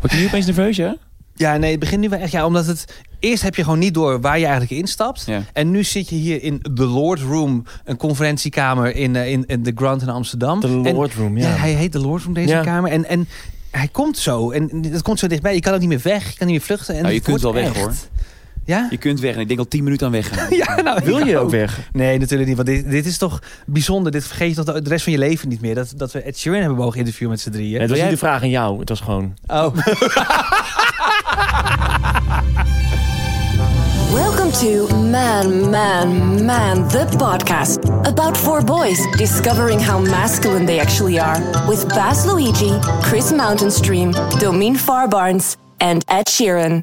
Word je nu opeens nerveus, ja? Ja, nee, het begint nu wel echt. Ja, omdat het. Eerst heb je gewoon niet door waar je eigenlijk instapt. Ja. En nu zit je hier in The Lord Room, een conferentiekamer in, eh, in, in de Grand in Amsterdam. De En- Lord Room, ja. ja. hij heet The Lord Room, deze Ja. kamer. En, en hij komt zo. En dat komt zo dichtbij. Je kan ook niet meer weg. Je kan niet meer vluchten. En Nou, je kunt wel weg, hoor. Ja? Je kunt weg en ik denk al tien minuten aan weggaan. Ja, nou, Wil je ook weg? Nee, natuurlijk niet. Want dit, dit is toch bijzonder. Dit vergeet je toch de rest van je leven niet meer. Dat, dat we Ed Sheeran hebben mogen interviewen met z'n drieën. Het was niet de vraag aan jou. Het was gewoon... Oh. Welcome to Man, Man, Man, the podcast about four boys discovering how masculine they actually are. With Baz Luigi, Chris Mountainstream, Domien Farbarnes, and Ed Sheeran.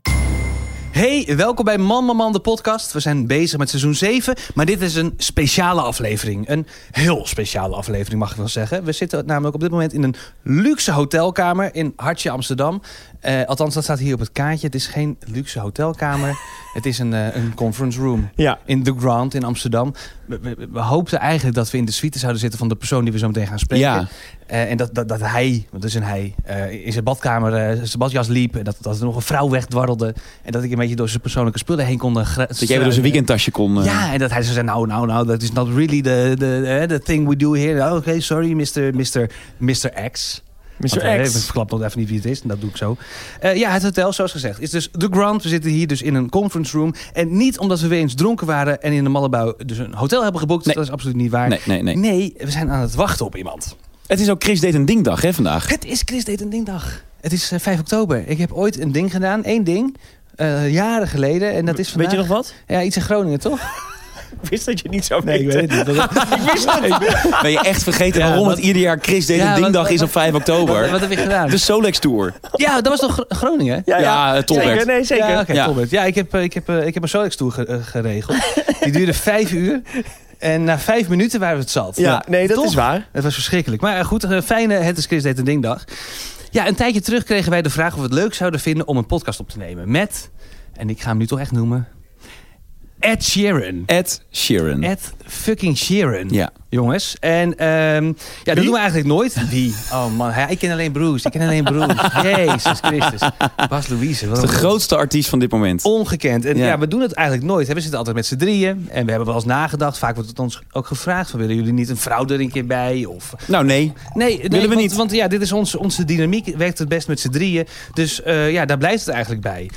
Hey, welkom bij Man Man de podcast. We zijn bezig met seizoen 7, maar dit is een speciale aflevering. Een heel speciale aflevering, mag ik wel zeggen. We zitten namelijk op dit moment in een luxe hotelkamer in Hartje, Amsterdam. Eh, althans, dat staat hier op het kaartje. Het is geen luxe hotelkamer. Het is een, eh, een conference room Ja. in The Grand in Amsterdam. We, we, we hoopten eigenlijk dat we in de suite zouden zitten van de persoon die we zo meteen gaan spreken. Ja. Eh, en dat, dat, dat hij, want dat is een hij, in zijn badkamer zijn badjas liep. En dat, dat er nog een vrouw wegdwarrelde. En dat ik een beetje door zijn persoonlijke spullen heen kon. Dat jij weer door zijn weekendtasje kon... Ja, en dat hij zo zei, nou, nou, nou, that is not really the, the, the thing we do here. Oh, Oké, sorry, Mr. Mr. Mr. X. Mr. hij X. verklapt nog even niet wie het is. En dat doe ik zo. Eh, ja, het hotel, zoals gezegd, is dus The Grand. We zitten hier dus in een conference room. En niet omdat we weer eens dronken waren en in de Mallebouw dus een hotel hebben geboekt. Nee. Dat is absoluut niet waar. Nee, nee, nee. Nee, we zijn aan het wachten op iemand. Het is ook Chris deed een dingdag, hè, vandaag. Het is Chris deed een dingdag. Het is eh, 5 oktober. Ik heb ooit een ding gedaan, één ding, eh, jaren geleden. En dat is vandaag... Weet je nog wat? Ja, iets in Groningen, toch? Ik wist dat je het niet zou Nee, ik weet het niet. Ik wist het. Ben je echt vergeten Ja, waarom wat- het ieder jaar Chris deed Ja, een dingdag wat- is op 5 Wat, oktober? wat heb je gedaan? De Solex Tour. ja, dat was toch Gro- Groningen? Ja, eh, Tolbert. Zeker, nee, zeker. Ja, oké, Ja. Tolbert. Ja, ik heb, eh, ik heb, eh, ik heb een Solex-tour ge- eh, geregeld. Die duurde vijf uur. En na vijf minuten waren we het zat. Ja, nee, dat Toch? is waar. Het was verschrikkelijk. Maar goed, een fijne Het is Chris deed een dingdag. Ja, een tijdje terug kregen wij de vraag of we het leuk zouden vinden om een podcast op te nemen. Met, en ik ga hem nu toch echt noemen, Ed Sheeran. Ed Sheeran. Ed fucking Sheeran. Ja. Jongens. En ehm, ja, dat doen we eigenlijk nooit. Wie? Oh man, hij- ik ken alleen Bruce. Ik ken alleen Bruce. Jezus Christus. Bas Louise. Wat De grootste artiest van dit moment. Ongekend. En ja. Ja. we doen het eigenlijk nooit. hè. We zitten altijd met z'n drieën. En we hebben wel eens nagedacht. Vaak wordt het ons ook gevraagd. Van, willen jullie niet een vrouw er een keer bij? Of... Nou, nee. Nee, nee, we want, niet. Want ja, dit is onze, onze dynamiek. Werkt het best met z'n drieën. Dus eh, ja, daar blijft het eigenlijk bij.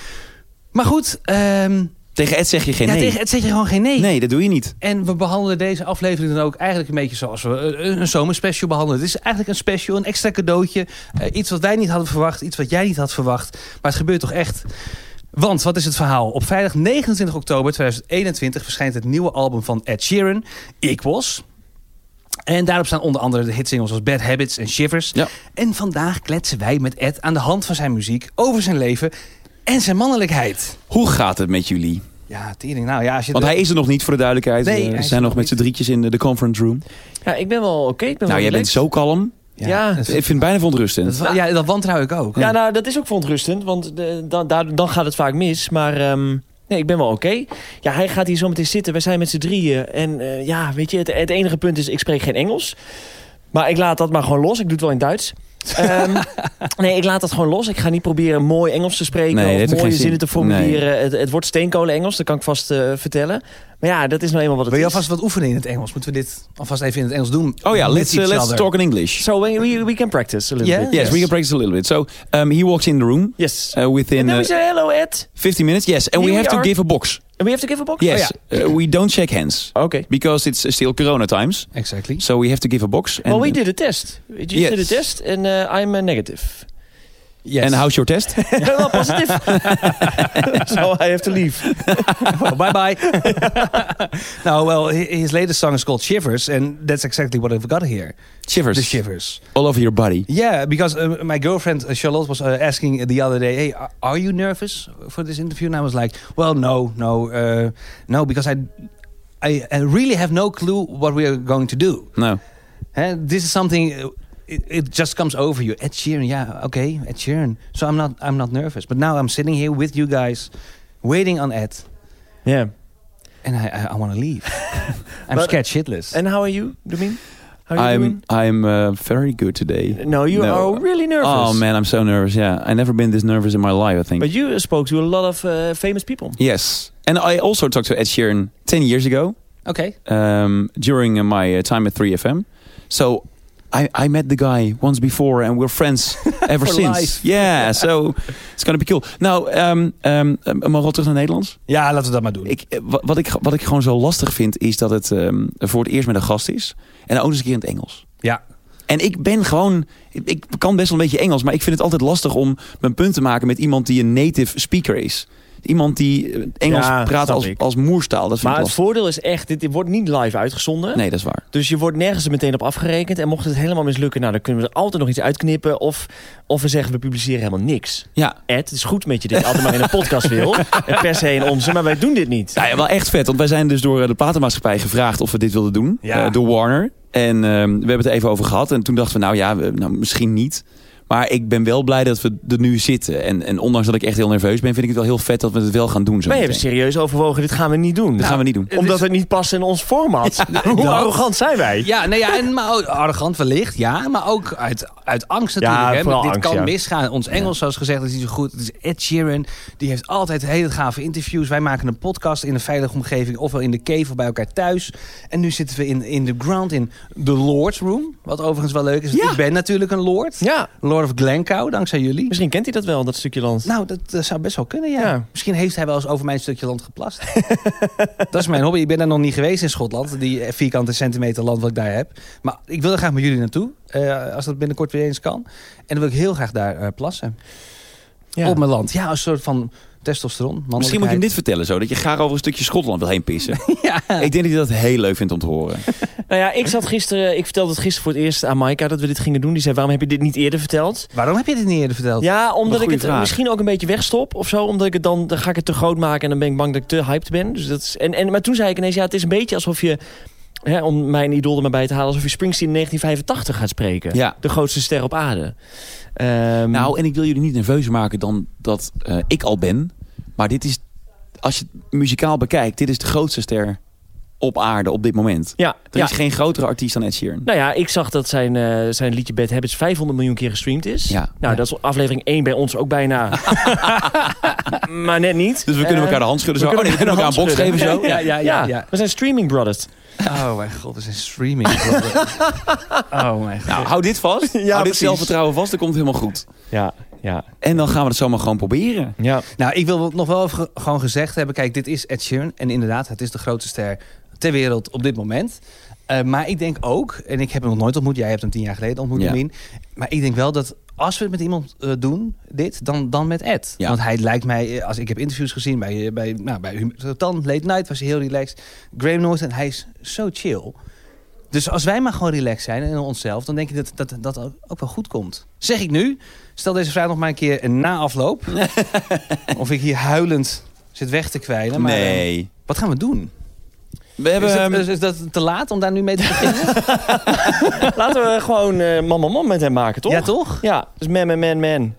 Maar goed. ehm, Tegen Ed zeg je geen ja, nee. tegen het zeg je gewoon geen nee. Nee, dat doe je niet. En we behandelen deze aflevering dan ook eigenlijk een beetje zoals we een, een zomerspecial behandelen. Het is eigenlijk een special, een extra cadeautje. Eh, iets wat wij niet hadden verwacht, iets wat jij niet had verwacht. Maar het gebeurt toch echt. Want, wat is het verhaal? Op vrijdag 29 oktober 2021 verschijnt het nieuwe album van Ed Sheeran, Equals. En daarop staan onder andere de hitsingles als Bad Habits en Shivers. Ja. En vandaag kletsen wij met Ed aan de hand van zijn muziek over zijn leven en zijn mannelijkheid. Hoe gaat het met jullie? Ja, tering. Nou ja, als je Want hij is er nog niet, voor de duidelijkheid. Nee, Eh, we zijn nog met z'n drietjes in de, de conference room. Ja, ik ben wel oké. ik ben Nou, wel jij bent zo kalm. Ja, Ik vind het bijna verontrustend. dat, ja, dat wantrouw ik ook. Ja, nou, dat is ook verontrustend, want de, dan, daar, dan gaat het vaak mis. Maar ehm, nee, ik ben wel oké. Ja, hij gaat hier zo meteen zitten. Wij zijn met z'n drieën. En eh, ja, weet je, het, het enige punt is, ik spreek geen Engels. Maar ik laat dat maar gewoon los. Ik doe het wel in Duits. Ehm, nee, ik laat dat gewoon los. Ik ga niet proberen mooi Engels te spreken Nee, of mooie zinnen te formuleren. Het, het wordt steenkolen Engels, dat kan ik vast eh, vertellen. Maar ja, dat is nou eenmaal wat het Wil je is. alvast wat oefenen in het Engels? Moeten we dit alvast even in het Engels doen? Oh ja, let's, uh, each let's talk in English. So we, we, we can practice a little Yeah? bit. Yes, we can practice a little bit. So um, he walks in the room Yes. uh, within and then uh, we say hello, Ed. 50 minutes. Yes, and Here we we have to give a box. And we have to give a box? Yes, Oh, uh, we don't shake hands Okay. Because it's uh, still Corona times. Exactly. So we have to give a box. Well, we did a test. We just Yes. did a test and uh, I'm uh, negative. Yes. and how's your test? well, positive. so I have to leave. Well, bye bye. no, well, his latest song is called Shivers, and that's exactly what I've got here. Shivers. The Shivers. All over your body. Yeah, because uh, my girlfriend uh, Charlotte was uh, asking the other day, "Hey, are- are you nervous for this interview?" And I was like, "Well, no, no, uh, no, because I, I, I really have no clue what we are going to do. No. Huh? This is something." It, it just comes over you. Ed Sheeran, yeah, okay, Ed Sheeran. So I'm not, I'm not nervous. But now I'm sitting here with you guys, waiting on Ed, Yeah. and I, I, I want to leave. I'm But- scared shitless. And how are you, Domien? How are you I'm I'm uh, very good today. No, you No. are really nervous. Oh man, I'm so nervous. Yeah, I never been this nervous in my life. I think. But you spoke to a lot of uh, famous people. yes, and I also talked to Ed Sheeran ten years ago Okay. um, during uh, my uh, time at 3FM. So I, I met the guy once before, and we're friends ever since. life. Yeah, so it's gonna be cool. Nou, um, um, maar terug naar Nederlands. Ja, laten we dat maar doen. Ik, eh, wa- wat, ik, wat ik gewoon zo lastig vind, is dat het ehm, voor het eerst met een gast is. En ook eens een keer in het Engels. ja. En ik ben gewoon, ik kan best wel een beetje Engels, maar ik vind het altijd lastig om mijn punt te maken met iemand die een native speaker is. Iemand die eh, Engels Ja, praat als, ik. als moerstaal. Dat vind Maar het lastig. voordeel is echt, dit, dit wordt niet live uitgezonden. Nee, dat is waar. Dus je wordt nergens er meteen op afgerekend. En mocht het helemaal mislukken, nou, dan kunnen we er altijd nog iets uitknippen. Of, of we zeggen, we publiceren helemaal niks. Ja. Ed, het is goed met je dat je altijd maar in een podcast wil. En per se in onze, maar wij doen dit niet. Nou ja, wel echt vet. Want wij zijn dus door eh, de platenmaatschappij gevraagd of we dit wilden doen. Ja. eh, door Warner. En ehm, we hebben het er even over gehad. En toen dachten we, nou ja, we- nou, misschien niet. Maar ik ben wel blij dat we er nu zitten. En, en ondanks dat ik echt heel nerveus ben, vind ik het wel heel vet dat we het wel gaan doen. Zo Wij hebben serieus overwogen, dit gaan we niet doen. Dat gaan we niet doen. Het Omdat is- het niet past in ons format. Hoe dat- arrogant zijn wij? Ja, nee, ja en, maar ook arrogant wellicht, ja. Maar ook uit, uit angst natuurlijk. Ja, hè. Dit angst, kan ja. misgaan. Ons Engels, zoals gezegd, is niet zo goed. Het is Ed Sheeran. Die heeft altijd hele gave interviews. Wij maken een podcast in een veilige omgeving. Ofwel in de cave of bij elkaar thuis. En nu zitten we in, in de ground in the Lord's Room. Wat overigens wel leuk is. Ja. Ik ben natuurlijk een Lord. Ja, Lord of Glencoe, dankzij jullie. misschien kent hij dat wel, dat stukje land. Nou, dat, eh, zou best wel kunnen, ja. Ja. Misschien heeft hij wel eens over mijn stukje land geplast. dat is mijn hobby. Ik ben daar nog niet geweest in Schotland. Die vierkante centimeter land wat ik daar heb. Maar ik wil er graag met jullie naartoe. eh, als dat binnenkort weer eens kan. En dan wil ik heel graag daar eh, plassen. Ja. Op mijn land. Ja, een soort van testosteron. Misschien moet je hem dit vertellen zo. Dat je graag over een stukje Schotland wil heen pissen. Ja. Ik denk dat hij dat heel leuk vindt om te horen. Nou ja, ik zat gisteren, ik vertelde het gisteren voor het eerst aan Maika dat we dit gingen doen. Die zei, waarom heb je dit niet eerder verteld? Waarom heb je dit niet eerder verteld? Ja, omdat ik het vraag. misschien ook een beetje wegstop of zo. Omdat ik het dan, dan ga ik het te groot maken en dan ben ik bang dat ik te hyped ben. Dus dat is, en, en, maar toen zei ik ineens, ja, het is een beetje alsof je, hè, om mijn idool er maar bij te halen, alsof je Springsteen in 1985 gaat spreken. Ja. De grootste ster op aarde. Ehm, Nou, en ik wil jullie niet nerveuzer maken dan dat eh, ik al ben. Maar dit is, als je het muzikaal bekijkt, dit is de grootste ster op aarde op dit moment. ja, Er ja. is geen grotere artiest dan Ed Sheeran. Nou ja, ik zag dat zijn, eh, zijn liedje Bad Habits 500 miljoen keer gestreamd is. Ja. Nou, Ja. dat is aflevering 1 bij ons ook bijna. maar net niet. Dus we kunnen Eh, elkaar de hand schudden we zo. Oh kunnen nee, we kunnen elkaar een box geven zo. Ja, ja, ja, ja. We zijn streaming brothers. Oh mijn god, we zijn streaming. oh mijn god. Nou, hou dit vast. hou dit precies. zelfvertrouwen vast, dan komt het helemaal goed. Ja, ja, En dan gaan we het zomaar gewoon proberen. ja. Nou, ik wil nog wel even gewoon gezegd hebben... kijk, dit is Ed Sheeran. En inderdaad, het is de grootste ster ter wereld op dit moment. Eh, maar ik denk ook, en ik heb hem nog nooit ontmoet... jij hebt hem tien jaar geleden ontmoet, Ja. Maar ik denk wel dat als we het met iemand eh, doen, dit, dan, dan met Ed. Ja. Want hij lijkt mij, eh, als ik heb interviews gezien... bij, bij, nou, bij Dan Late Night was hij heel relaxed. Graham Norton, hij is zo chill... Dus als wij maar gewoon relaxed zijn in onszelf... dan denk ik dat dat, dat ook wel goed komt. Zeg ik nu. Stel deze vraag nog maar een keer na afloop. of ik hier huilend zit weg te kwijlen. Maar, Nee. wat gaan we doen? We hebben... Is, dat, ehm, is, is dat te laat om daar nu mee te beginnen? Laten we gewoon eh man, man, man met hem maken, toch? Ja, toch? Ja, dus man, man, man, man.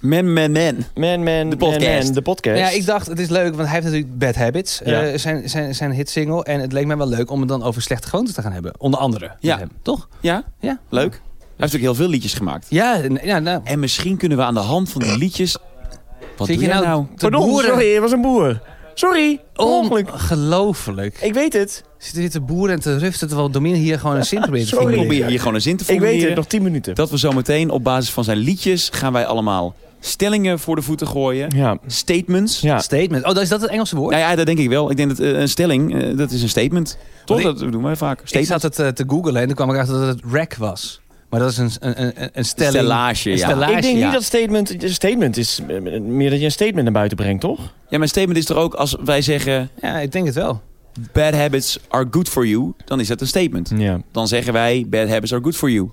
Man, man, man. Man, man, De podcast. Man, man, de podcast. Ja, ik dacht, het is leuk, want hij heeft natuurlijk Bad Habits. Ja. eh, zijn, zijn, zijn hitsingle. En het leek mij wel leuk om het dan over slechte gewoontes te gaan hebben. Onder andere. Ja. hem, toch? Ja? Ja. Leuk. Hij heeft natuurlijk heel veel liedjes gemaakt. Ja, ja nou. En misschien kunnen we aan de hand van die liedjes... Wat Zit doe je nou nou? Pardon, boeren? sorry, het was een boer. Sorry, ongeluk. Ongelooflijk. Ik weet het. Zitten hier te boeren en te ruften terwijl Domien hier gewoon een zin probeert te Sorry. Ik formuleren. probeer hier gewoon een zin te Ik weet het, nog 10 minuten. Dat we zo meteen op basis van zijn liedjes... gaan wij allemaal stellingen voor de voeten gooien. Ja. Statements. Ja. Statement. Oh, dat is dat het Engelse woord? Nou ja, dat denk ik wel. Ik denk dat eh, een stelling, eh, dat is een statement. Toch? Want dat doen wij vaak. Ik Statement. zat het eh, te googlen en toen kwam ik achter dat het rack was. Maar dat is een, een, een, een stelling. Stellage, Een ja. stellage, Ik denk ja. niet dat statement... Een statement is meer dat je een statement naar buiten brengt, toch? Ja, maar een statement is toch ook als wij zeggen... Ja, ik denk het wel. bad habits are good for you, dan is dat een statement. Ja. Dan zeggen wij bad habits are good for you. En,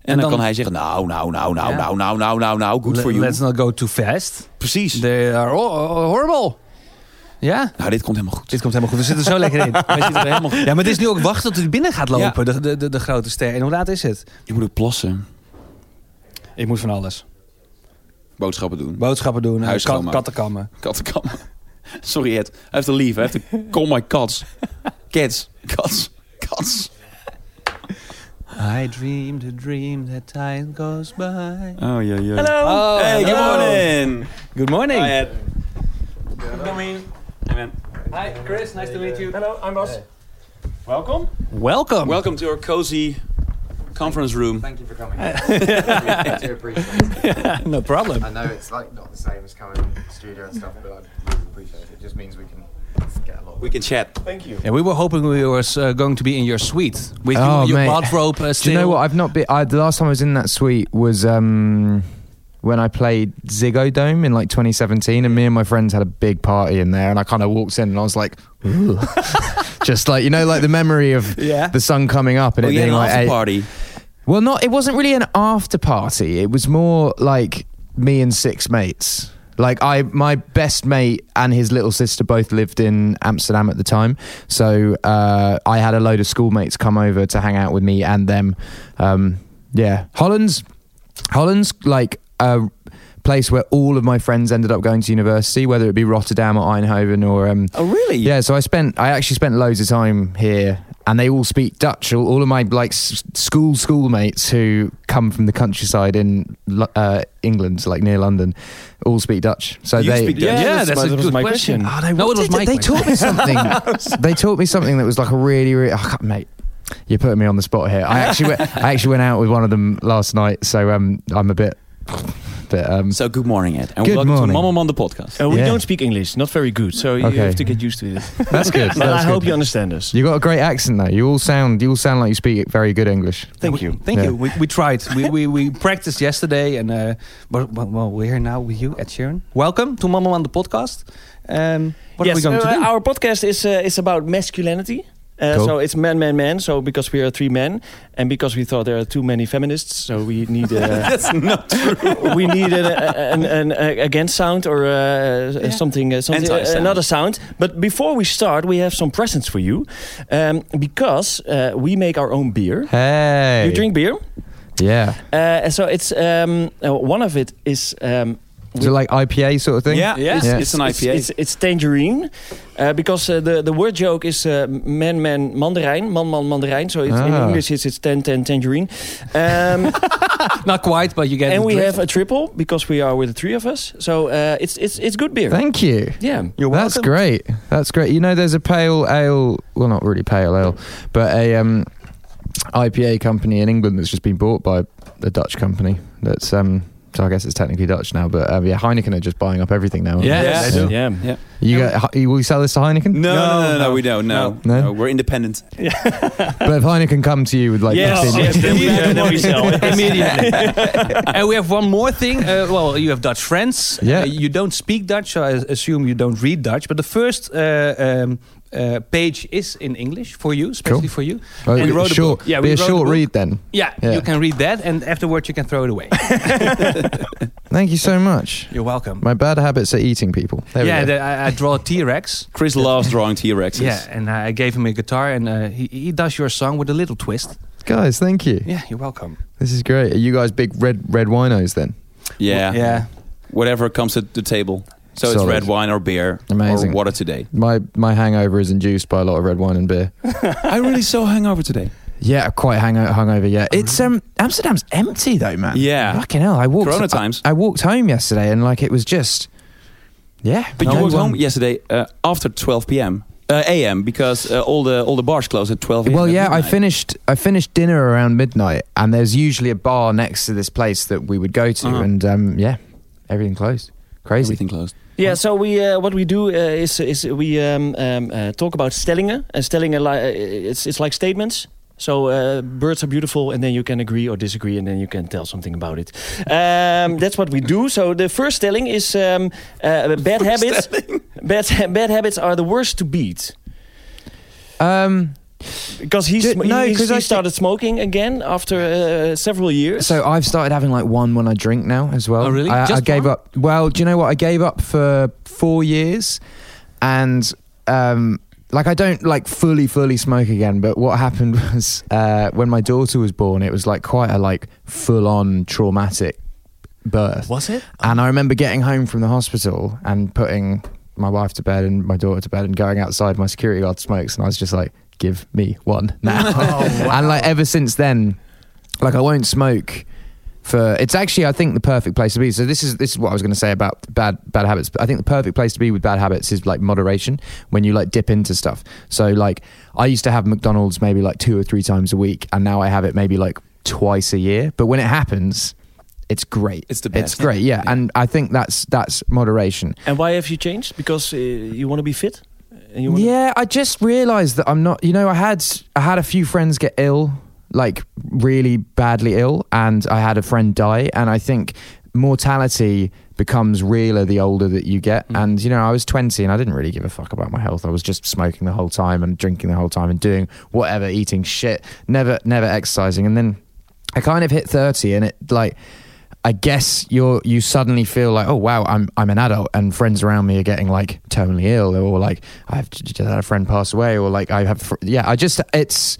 En dan, dan- kan hij zeggen, nou, nou, nou, nou, Ja. nou, nou, nou, nou, nou, good for you. Let's not go too fast. Precies. They are ho- horrible. Ja, Nou, dit komt helemaal goed. dit komt helemaal goed. We zitten er zo lekker in. Wij zitten er helemaal Ja, maar het is nu ook wachten tot hij binnen gaat lopen, de, de, de, de grote ster. En hoe laat is het? Je moet ook plassen. Ik moet van alles. Boodschappen doen. Boodschappen doen, Huis Huis kat, kattenkammen. Kattenkammen. Sorry Ed. Hij heeft to leave. Hij heeft to call my cats. Cats. Cats. Cats. I dreamed a dream that time goes by. Oh, yeah, yeah. Hello. Oh, Hey, good morning. Good morning. Hi, Ed. Hey, man. Hi, Chris. Nice to meet you. Hello, I'm Bas. Welcome. Welcome. Welcome to our cozy conference room. Thank you for coming. I do appreciate it. no problem. I know it's like not the same as coming in the studio and stuff, but I really appreciate it. It just means we can get a lot. We can chat. Thank you. Yeah, we were hoping we were uh, going to be in your suite with Oh, you, your mate. bathrobe uh. Do you know what? I've not been. I, the last time I was in that suite was um, when I played Ziggo Dome in like 2017, and me and my friends had a big party in there, and I kind of walked in and I was like, just like you know, like the memory of Yeah. the sun coming up and Oh, it being an like after eight- party. Well, not. It wasn't really an after party. It was more like me and six mates. Like I, my best mate and his little sister both lived in Amsterdam at the time, so uh, I had a load of schoolmates come over to hang out with me and them. Um, yeah, Holland's, Holland's like a place where all of my friends ended up going to university, whether it be Rotterdam or Eindhoven or um, Oh, really? yeah, so I spent I actually spent loads of time here, and they all speak Dutch. All, all of my like s- school schoolmates who come from the countryside in uh, England, like near London, all speak Dutch. So You they speak Dutch? Yeah, Yeah, that's, that's my, a good my question. question. Oh, they, No, was my they question. taught me something. they taught me something that was like a really, really. Oh, God, mate, you're putting me on the spot here. I actually, went, I actually went out with one of them last night, so um, I'm a bit, bit um. So good morning, Ed. And Good welcome morning. to Mama Man, the podcast. Uh, we Yeah. don't speak English, not very good, so you have to get used to it. That's good. But I That's hope good. you understand us. You got a great accent though. You all sound, you all sound like you speak very good English. Thank you. Thank Yeah. you. We, we tried. we, we, we practiced yesterday, and uh, but, well, well, we're here now with you, Ed Sheeran. Welcome to Mama on the podcast. Um, what yes, are we going uh, to do? our podcast is uh, is about masculinity. Uh, Cool. So it's man, man, man. So because we are three men, and because we thought there are too many feminists, so we need uh, That's not true. we need an, an, an, an against sound or uh, something, uh, something Anti-sound. another sound. But before we start, we have some presents for you, um, because uh, we make our own beer. Hey, You drink beer, Yeah. uh, so it's um, uh, one of it is. Um, Is it like IPA sort of thing? Yeah, Yeah. It's, Yeah. it's an IPA. it's, it's tangerine, uh, because uh, the the word joke is uh, man man mandarijn, man man mandarijn. So it's, in Ah. English it's it's ten ten tangerine. Um, Not quite, but you get. and we drift. have a triple because we are with the three of us. So uh, it's it's it's good beer. Thank you. yeah. You're welcome. That's welcome. great. That's great. You know, there's a pale ale. Well, not really pale ale, but a um, IPA company in England that's just been bought by a Dutch company. That's um. So I guess it's technically Dutch now, but um, yeah, Heineken are just buying up everything now. aren't Yeah, they? they do. Yeah. yeah. You get, will you sell this to Heineken? No, no, no, no, no, we don't. No. no. No, we're independent. But if Heineken come to you with like, Yes, this yes, then we, uh, then we sell. Immediately. and we have one more thing. Uh, well, you have Dutch friends. Yeah. Uh, you don't speak Dutch, so I assume you don't read Dutch. But the first uh, um, uh, page is in English for you, especially Cool. for you. Oh, And be we wrote a short, book. Yeah, be we a wrote a short book. read then. Yeah, Yeah. you can read that, and afterwards you can throw it away. Thank you so much. You're welcome. My bad habits are eating people. There yeah, we go. the, I, I draw T Rex. Chris loves drawing T-Rexes. Yeah, and I gave him a guitar, and uh, he, he does your song with a little twist. Guys, thank you. Yeah, you're welcome. This is great. Are you guys big red red winos then? Yeah. Yeah. Whatever comes to the table. So it's Solid. red wine or beer Amazing. or water today. My my hangover is induced by a lot of red wine and beer. I really so hangover today. Yeah, quite hang hungover. Yeah, it's um Amsterdam's empty though, man. Yeah. fucking hell. I walked. Corona times. I, walked home yesterday and like it was just. Yeah, But no you walked one- home yesterday uh, after 12 p.m. Uh, a.m. because uh, all the all the bars close at 12 Well, yeah, I midnight. finished. I finished dinner around midnight, and there's usually a bar next to this place that we would go to, Uh-huh. and um, yeah, everything closed. Crazy. Everything closed. Yeah, so we uh, what we do uh, is is we um, um, uh, talk about stellingen. And stellingen, li- uh, it's it's like statements. So uh, birds are beautiful, and then you can agree or disagree, and then you can tell something about it. Um, that's what we do. So the first stelling is um, uh, bad habits. Bad bad habits are the worst to beat Um, because he's, Ju- no, 'cause he I started smoking again after uh, several years. so I've started having like one when I drink now as well. Oh, really? I, I gave one? up. Well, do you know what? I gave up for four years, and um, like I don't like fully fully smoke again. But what happened was uh, when my daughter was born, it was like quite a like full on traumatic birth. Was it? And I remember getting home from the hospital and putting my wife to bed and my daughter to bed and going outside. My security guard smokes, and I was just like, "Give me one now." And like ever since then, like I won't smoke for it's actually I think the perfect place to be. So this is this is what I was going to say about bad bad habits. I think the perfect place to be with bad habits is like moderation when you like dip into stuff. So like I used to have McDonald's maybe like two or three times a week, and now I have it maybe like twice a year. But when it happens, it's great. It's the best. It's great, yeah. Yeah. And I think that's that's moderation. And why have you changed? Because uh, you want to be fit? Yeah, I just realised that I'm not. You know, I had I had a few friends get ill, like really badly ill, and I had a friend die, and I think mortality becomes realer the older that you get. Mm. And you know, I was 20 and I didn't really give a fuck about my health. I was just smoking the whole time and drinking the whole time and doing whatever, eating shit, never never exercising. And then I kind of hit 30 and it like I guess you're you suddenly feel like oh wow I'm I'm an adult and friends around me are getting like terminally ill or like I've had a friend pass away or like I have fr- yeah I just it's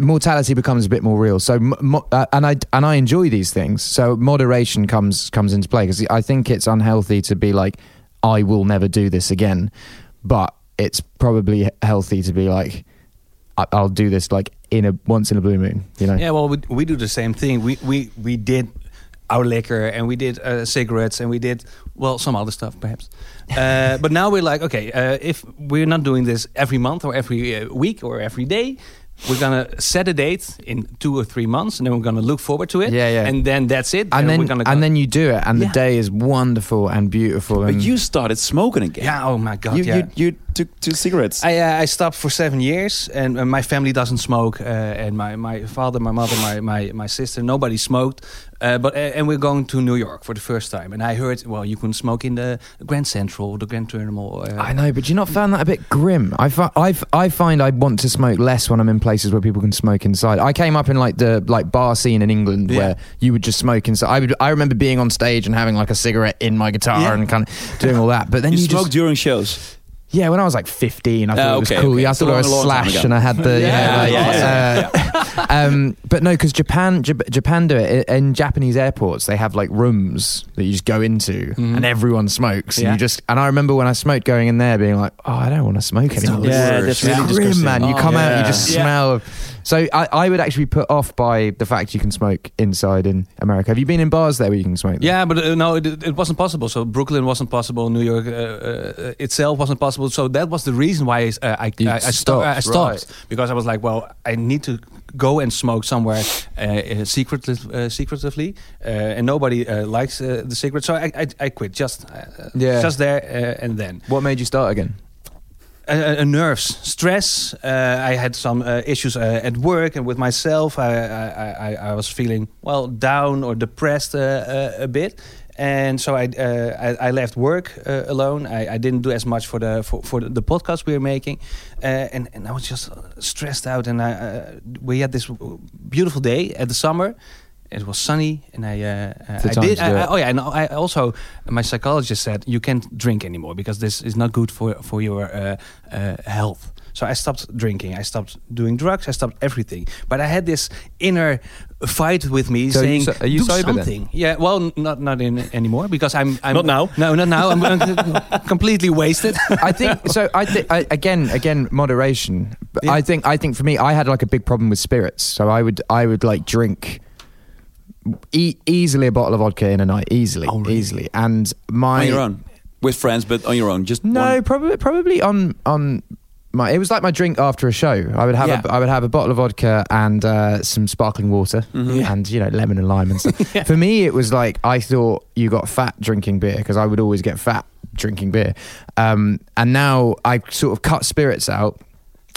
mortality becomes a bit more real. So mo- uh, and I and I enjoy these things. So moderation comes comes into play because I think it's unhealthy to be like I will never do this again. But it's probably healthy to be like I'll do this like in a once in a blue moon you know? Yeah, well, we, we do the same thing. We we we did our liquor and we did uh, cigarettes and we did well some other stuff perhaps. Uh, but now we're like, okay, uh, if we're not doing this every month or every uh, week or every day. We're gonna set a date in two or three months, and then we're gonna look forward to it. Yeah, yeah. And then that's it. and we're then gonna and then you do it, and Yeah. the day is wonderful and beautiful. But and you started smoking again. yeah. Oh my god. you, yeah. you you took two cigarettes. I uh, I stopped for seven years, and uh, my family doesn't smoke, uh, and my, my father, my mother, my my, my sister, nobody smoked. Uh, but uh, and we're going to New York for the first time, and I heard well you can smoke in the Grand Central, or the Grand Terminal. Uh, I know, but you not found that a bit grim. I, fi- I, f- I find I want to smoke less when I'm in places where people can smoke inside. I came up in like the like bar scene in England Yeah. where you would just smoke inside. I would I remember being on stage and having like a cigarette in my guitar Yeah. and kind of doing all that. But then you, you, smoked just during shows. Yeah. When I was like 15, I thought it was okay, cool. okay. Yeah, I It's thought I was long, long time slash ago. and I had the Yeah, yeah, like, yeah, uh, um, but no, because Japan Jap- Japan do it I- in Japanese airports. They have like rooms that you just go into Mhm. and everyone smokes. And Yeah. you just and I remember when I smoked going in there being like, oh, I don't want to smoke anymore. Yeah, really It's disgusting. grim, man. You Oh, come out, you just Yeah. smell. Of, so I, I would actually be put off by the fact you can smoke inside in America. Have you been in bars there where you can smoke? them? Yeah, but uh, no, it, it wasn't possible. So Brooklyn wasn't possible. New York uh, uh, itself wasn't possible. So that was the reason why I I, I, I stopped. I stopped right. because I was like, well, I need to go and smoke somewhere uh, uh, secretly, uh, secretively, uh, and nobody uh, likes uh, the secret. So I, I, I quit just Yeah. just there uh, and then. What made you start again? Uh, nerves, stress. Uh, I had some uh, issues uh, at work and with myself. I, I, I, I was feeling well down or depressed a bit, and so I uh, I, I left work uh, alone. I, I didn't do as much for the for, for the podcast we were making, uh, and and I was just stressed out. And I, we had this beautiful day at the summer. It was sunny, and I, uh, uh, The I did. do I, I- it. oh yeah, and I also my psychologist said you can't drink anymore because this is not good for for your uh, uh, health. So I stopped drinking. I stopped doing drugs. I stopped everything. But I had this inner fight with me So are you saying, so- are you "Do sober then?" something." Yeah. Well, not not in, anymore because I'm, I'm Not now. No, not now. I'm, I'm completely wasted. I think so. I think again, again, moderation. Yeah. I think, I think for me, I had like a big problem with spirits. So I would, I would like drink e- easily a bottle of vodka in a night, easily, Oh, really? easily. And my on your own, with friends, but on your own. Just no, one- probably, probably on on. My, it was like my drink after a show. I would have Yeah. a, I would have a bottle of vodka and uh, some sparkling water Mhm. and you know lemon and lime and stuff. Yeah. For me, it was like I thought you got fat drinking beer because I would always get fat drinking beer. Um, and now I sort of cut spirits out.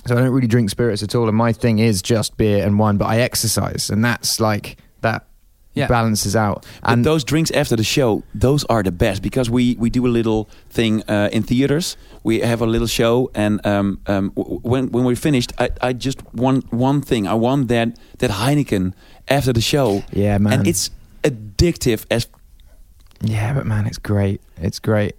So I don't really drink spirits at all. And my thing is just beer and wine, but I exercise. And that's like, that Yeah. balances out. But And those drinks after the show, those are the best because we, we do a little thing uh, in theaters. We have a little show, and um, um, w- when when we're finished, I, I just want one thing. I want that that Heineken after the show, yeah, man. and it's addictive as yeah, but man, it's great. It's great.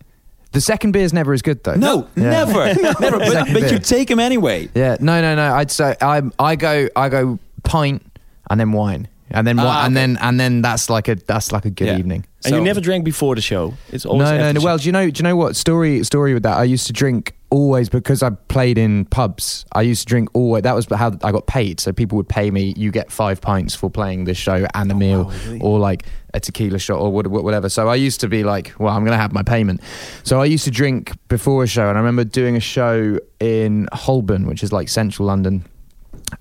The second beer is never as good though. no, Yeah. never, never. But, but you take them anyway. Yeah, no, no, no. I'd say I I go I go pint and then wine and then Ah, and okay. then and then that's like a that's like a good Yeah. evening. And you never drank before the show. It's always no, after no, the no. Well, do you know? Do you know what story? Story with that. I used to drink always because I played in pubs. I used to drink always. That was how I got paid. So people would pay me. You get five pints for playing this show and a meal, wow, really? or like a tequila shot or what- whatever. So I used to be like, well, I'm gonna have my payment. So I used to drink before a show, and I remember doing a show in Holborn, which is like central London,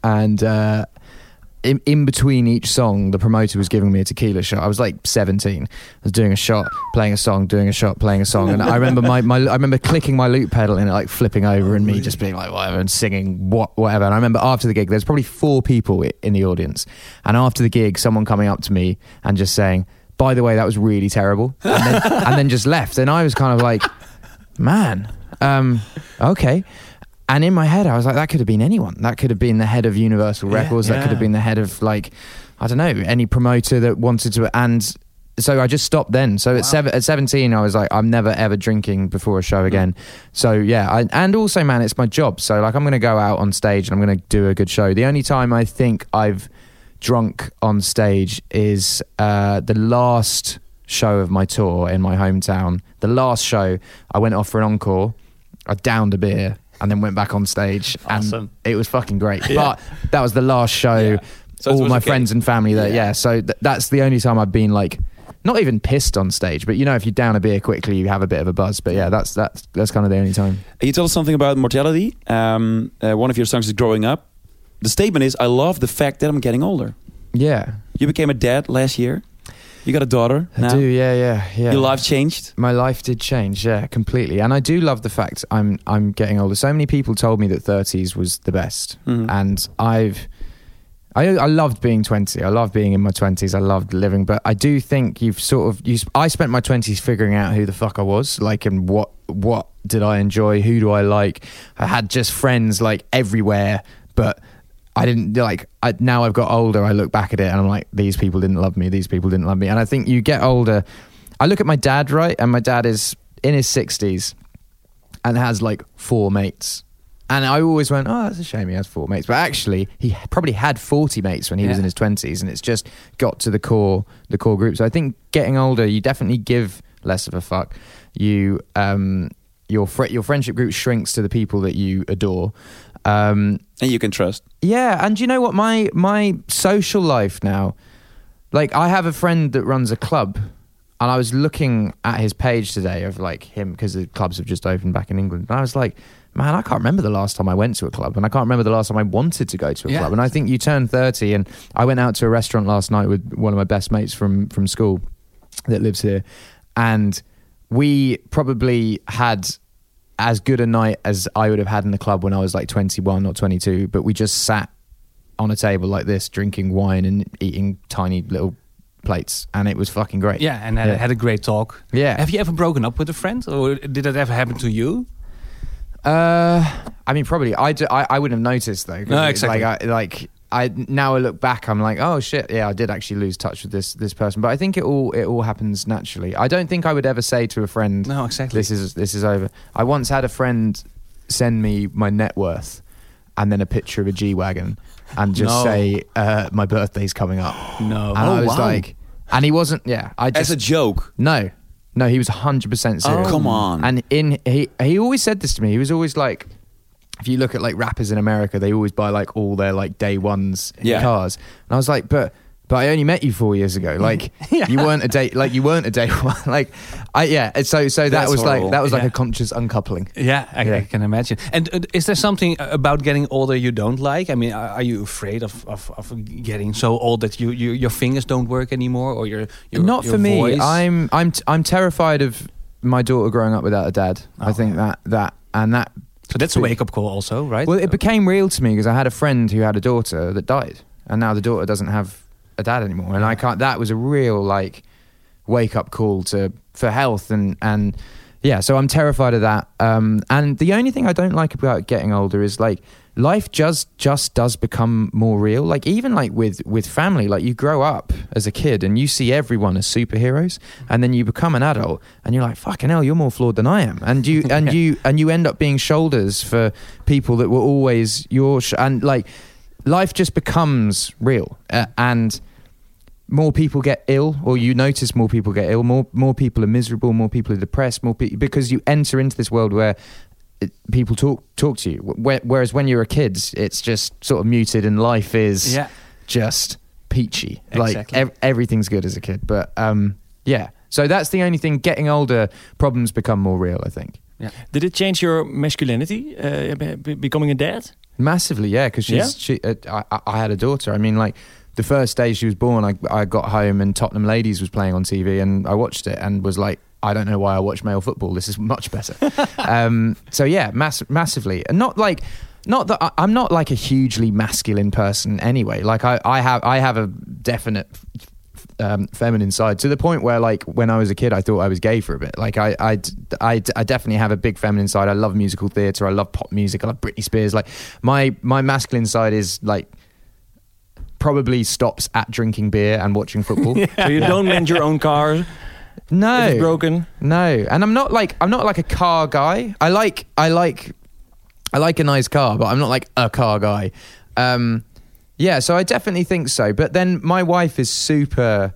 and. uh in, in between each song, the promoter was giving me a tequila shot. I was like 17. I was doing a shot, playing a song, doing a shot, playing a song, and I remember my, my I remember clicking my loop pedal and it like flipping over, and me just being like whatever and singing what whatever. And I remember after the gig, there's probably four people in the audience, and after the gig, someone coming up to me and just saying, "By the way, that was really terrible," and then, and then just left. And I was kind of like, man, um, okay. And in my head, I was like, that could have been anyone. That could have been the head of Universal Yeah, Records. That could have been the head of like, I don't know, any promoter that wanted to. And so I just stopped then. So at seven, at seventeen, I was like, I'm never ever drinking before a show again. So yeah, I, and also, man, it's my job. So like, I'm going to go out on stage and I'm going to do a good show. The only time I think I've drunk on stage is uh, the last show of my tour in my hometown. The last show, I went off for an encore. I downed a beer and then went back on stage, Awesome. and it was fucking great. But that was the last show. Yeah. So All my friends and family there. Yeah. Yeah, so th- that's the only time I've been like. Not even pissed on stage, but you know, if you down a beer quickly, you have a bit of a buzz. But yeah, that's that's that's kind of the only time. Can you tell us something about mortality? Um, uh, one of your songs is growing up. The statement is, "I love the fact that I'm getting older." Yeah, You became a dad last year. You got a daughter I now. do. Yeah, yeah, yeah. Your life changed. my life did change yeah completely and i do love the fact i'm i'm getting older so many people told me that 30s was the best Mhm. and i've I, I loved being 20 i love being in my 20s i loved living but i do think you've sort of you, i spent my 20s figuring out who the fuck i was like and what what did i enjoy who do i like i had just friends like everywhere but I didn't like. I, now I've got older. I look back at it and I'm like, these people didn't love me. These people didn't love me. And I think you get older. I look at my dad, right, and my dad is in his sixties and has like four mates. And I always went, oh, that's a shame he has four mates. But actually, he probably had forty mates when he was in his twenties, and it's just got to the core, the core group. So I think getting older, you definitely give less of a fuck. You, um, your fr- your friendship group shrinks to the people that you adore. Um, And you can trust. yeah, and you know what? My my social life now, like I have a friend that runs a club, and I was looking at his page today of like him because the clubs have just opened back in England, and I was like, man, I can't remember the last time I went to a club, and I can't remember the last time I wanted to go to a Yeah. club. And I think you turn thirty, and I went out to a restaurant last night with one of my best mates from from school that lives here, and we probably had as good a night as I would have had in the club when I was like 21 or 22, but we just sat on a table like this, drinking wine and eating tiny little plates, and it was fucking great. Yeah, and had, Yeah. had a great talk. Yeah. Have you ever broken up with a friend, or did that ever happen to you? Uh, I mean, probably. I, do, I, I wouldn't have noticed though. No, exactly. Like, I, like I now I look back, I'm like, oh shit, yeah, I did actually lose touch with this this person. But I think it all it all happens naturally. I don't think I would ever say to a friend, No, exactly. this is this is over. I once had a friend send me my net worth and then a picture of a G wagon and just No. say uh, my birthday's coming up. no. And I Oh, was wow. like, and he wasn't. Yeah, I just As a joke. no, no, he was hundred percent serious. Oh, come on. And in he he always said this to me. He was always like, if you look at like rappers in America, they always buy like all their like day ones Yeah. cars. And I was like, but but I only met you four years ago. Like you weren't a day like you weren't a day one. like I yeah. So so that That's was horrible. like that was like Yeah. a conscious uncoupling. Yeah, I, Yeah. I can imagine. And uh, is there something about getting older you don't like? I mean, are, are you afraid of, of, of getting so old that you, you your fingers don't work anymore, or your, your Not your for me. I'm I'm t- I'm terrified of my daughter growing up without a dad. I Oh, think that that and that so that's a wake up call, also, right? Well, it became real to me because I had a friend who had a daughter that died, and now the daughter doesn't have a dad anymore, and I can't. That was a real like wake up call to for health and and yeah. So I'm terrified of that. Um, and the only thing I don't like about getting older is like life just just does become more real. Like even like with with family, like you grow up as a kid and you see everyone as superheroes, and then you become an adult and you're like, fucking hell, you're more flawed than I am, and you and you and you end up being shoulders for people that were always your sh- and like life just becomes real uh, and more people get ill or you notice more people get ill more more people are miserable more people are depressed more people because you enter into this world where people talk talk to you. Whereas when you're a kid, it's just sort of muted, and life is Yeah. just peachy. Like ev- everything's good as a kid. But um, yeah, so that's the only thing. Getting older, problems become more real. I think Yeah. Did it change your masculinity, uh, be- be- becoming a dad? massively. Yeah, because she's Yeah? she. Uh, I- I had a daughter. I mean, like. The first day she was born, I, I got home and Tottenham Ladies was playing on TV, and I watched it and was like, I don't know why I watch male football. This is much better. um, so yeah, mass- massively, and not like, not that I, I'm not like a hugely masculine person anyway. Like I, I have, I have a definite um, feminine side to the point where like when I was a kid, I thought I was gay for a bit. Like I, I, I, I definitely have a big feminine side. I love musical theatre. I love pop music. I love Britney Spears. Like my, my masculine side is like probably stops at drinking beer and watching football. yeah. So you don't mend your own car No, it's broken. no, and I'm not like I'm not like a car guy. I like I like I like a nice car, but I'm not like a car guy. Um, yeah, so I definitely think so. But then my wife is super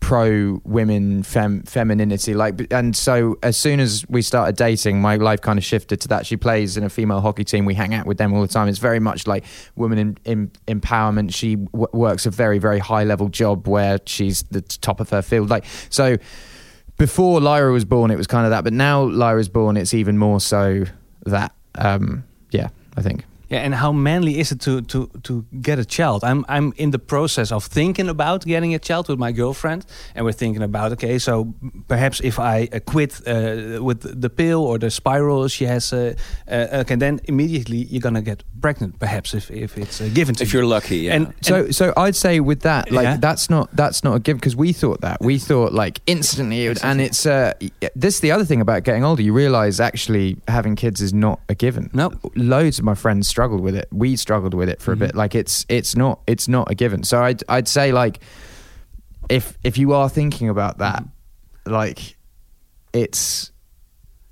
pro women fem- femininity like and so as soon as we started dating my life kind of shifted to that she plays in a female hockey team we hang out with them all the time it's very much like women in, in, empowerment she w- works a very very high level job where she's the top of her field like so before Lyra was born, it was kind of that, but now Lyra's born, it's even more so that. Um, yeah, I think. Yeah, and how manly is it to to to get a child? I'm I'm in the process of thinking about getting a child with my girlfriend, and we're thinking about okay, so perhaps if I uh, quit uh, with the pill or the spiral she has, uh, uh, okay, then immediately you're gonna get pregnant, perhaps if if it's uh, given to If you. you're lucky, yeah. And, So, so I'd say with that, like Yeah. that's not that's not a given because we thought that we thought like instantly, it would, and it's uh, this is the other thing about getting older. You realize actually having kids is not a given. No. loads of my friends struggled with it. We struggled with it for a bit. Like it's it's not it's not a given. So I'd I'd say like if if you are thinking about that, like it's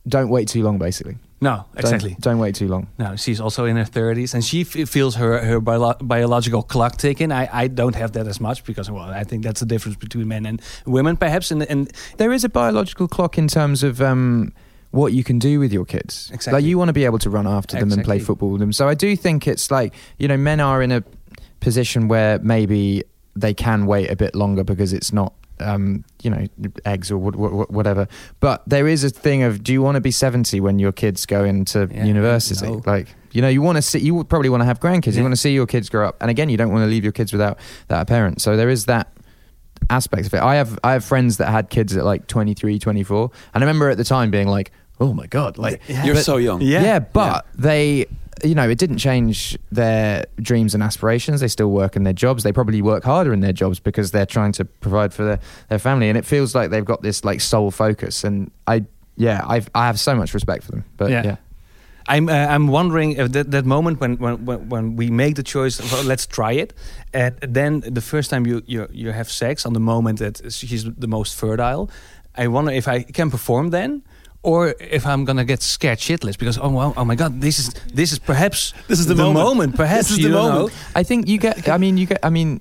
don't wait too long. Basically, no, Don't- exactly. Don't, wait too long. No, she's also in her 30s, and she f- feels her her bio- biological clock ticking. I, I don't have that as much because well, I think that's the difference between men and women, perhaps. And and there is a biological clock in terms of um, what you can do with your kids. Exactly. Like you want to be able to run after them and play football with them. So I do think it's like you know men are in a position where maybe they can wait a bit longer because it's not. Um, you know, eggs or wh- wh- whatever. But there is a thing of, do you want to be seventy when your kids go into Yeah, university? no. Like, you know, you want to see. You would probably want to have grandkids. You want to see your kids grow up. And again, you don't want to leave your kids without that parent. So there is that aspect of it. I have I have friends that had kids at like 23, 24. And I remember at the time being like, "Oh my god, like You're but- so young. Yeah. Yeah, but they you know, it didn't change their dreams and aspirations. They still work in their jobs. They probably work harder in their jobs because they're trying to provide for their, their family and it feels like they've got this like sole focus and I yeah, I've I have so much respect for them. But Yeah. yeah. I'm uh, I'm wondering if that, that moment when, when when when we make the choice, of, oh, let's try it, and then the first time you you you have sex on the moment that she's the most fertile, I wonder if I can perform then. Or if I'm gonna get scared shitless because oh well oh my god this is this is perhaps This is the moment. perhaps This is you the don't moment. know. I think you get. I mean, you get. I mean,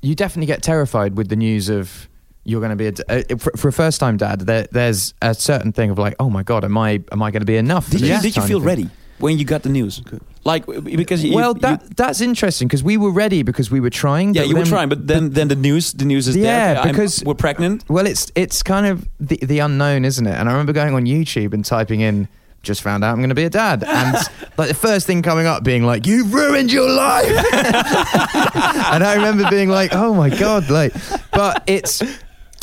you definitely get terrified with the news of you're going to be a, d- uh, for, for a first time dad. There, there's a certain thing of like, oh my god, am I am I going to be enough? Did you did you feel ready when you got the news? Like because you, well, you- that that's interesting because we were ready because we were trying. yeah but you were trying, but then then the news the news is Yeah, there. Okay, I'm- because- we're pregnant. Well, it's it's kind of the the unknown, isn't it? And I remember going on YouTube and typing in. Just found out I'm going to be a dad, and like the first thing coming up being like, "You've ruined your life," and I remember being like, "Oh my god!" Like, but it's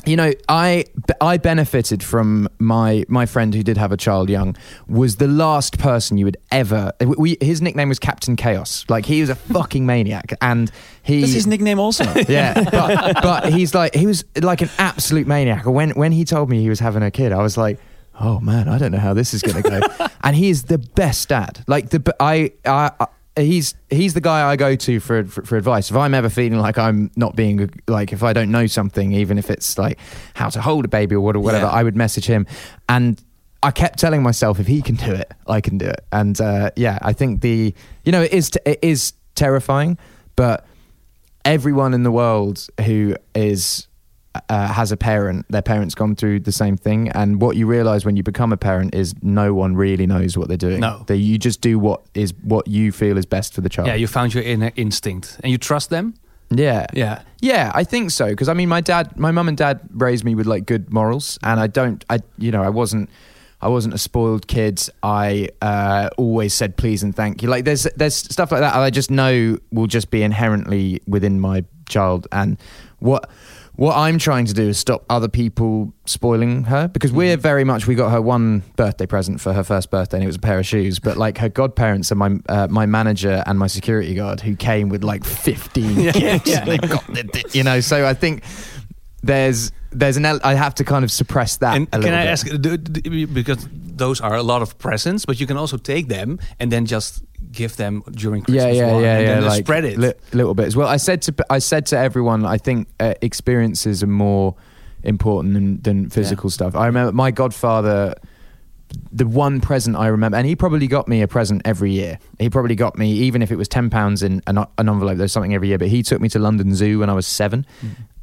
you know, I I benefited from my my friend who did have a child young was the last person you would ever. We his nickname was Captain Chaos. Like he was a fucking maniac, and he That's his nickname also. yeah, but, but he's like he was like an absolute maniac. When when he told me he was having a kid, I was like, oh man, I don't know how this is going to go. and he is the best dad. Like the I I. I He's he's the guy I go to for, for for advice. If I'm ever feeling like I'm not being like if I don't know something, even if it's like how to hold a baby or whatever, Yeah. I would message him. And I kept telling myself if he can do it, I can do it. And uh, yeah, I think the you know it is t- it is terrifying, but everyone in the world who is uh, has a parent, their parent's gone through the same thing, and what you realize when you become a parent is no one really knows what they're doing. No. They, you just do what is what you feel is best for the child. Yeah, you found your inner instinct and you trust them. yeah, Yeah. yeah, I think so. Because I mean, my dad, my mum and dad raised me with like good morals, and I don't, I, you know, I wasn't, I wasn't a spoiled kid. I uh, always said please and thank you. Like there's, there's stuff like that. I just know will just be inherently within my child, and what. What I'm trying to do is stop other people spoiling her because we're very much we got her one birthday present for her first birthday and it was a pair of shoes. But like her godparents are my uh, my manager and my security guard who came with like 15 gifts. They got the- you know, so I think there's there's an el- I have to kind of suppress that. And a can little I bit. ask, do- do- because those are a lot of presents, but you can also take them and then just give them during Christmas yeah, one yeah, and yeah. then like spread it. li- little bits. Well, I said to I said to everyone, I think uh, experiences are more important than than physical stuff. I remember my godfather. The one present I remember, and he probably got me a present every year. He probably got me, even if it was ten pounds in an, an envelope. There's something every year. But he took me to London Zoo when I was seven,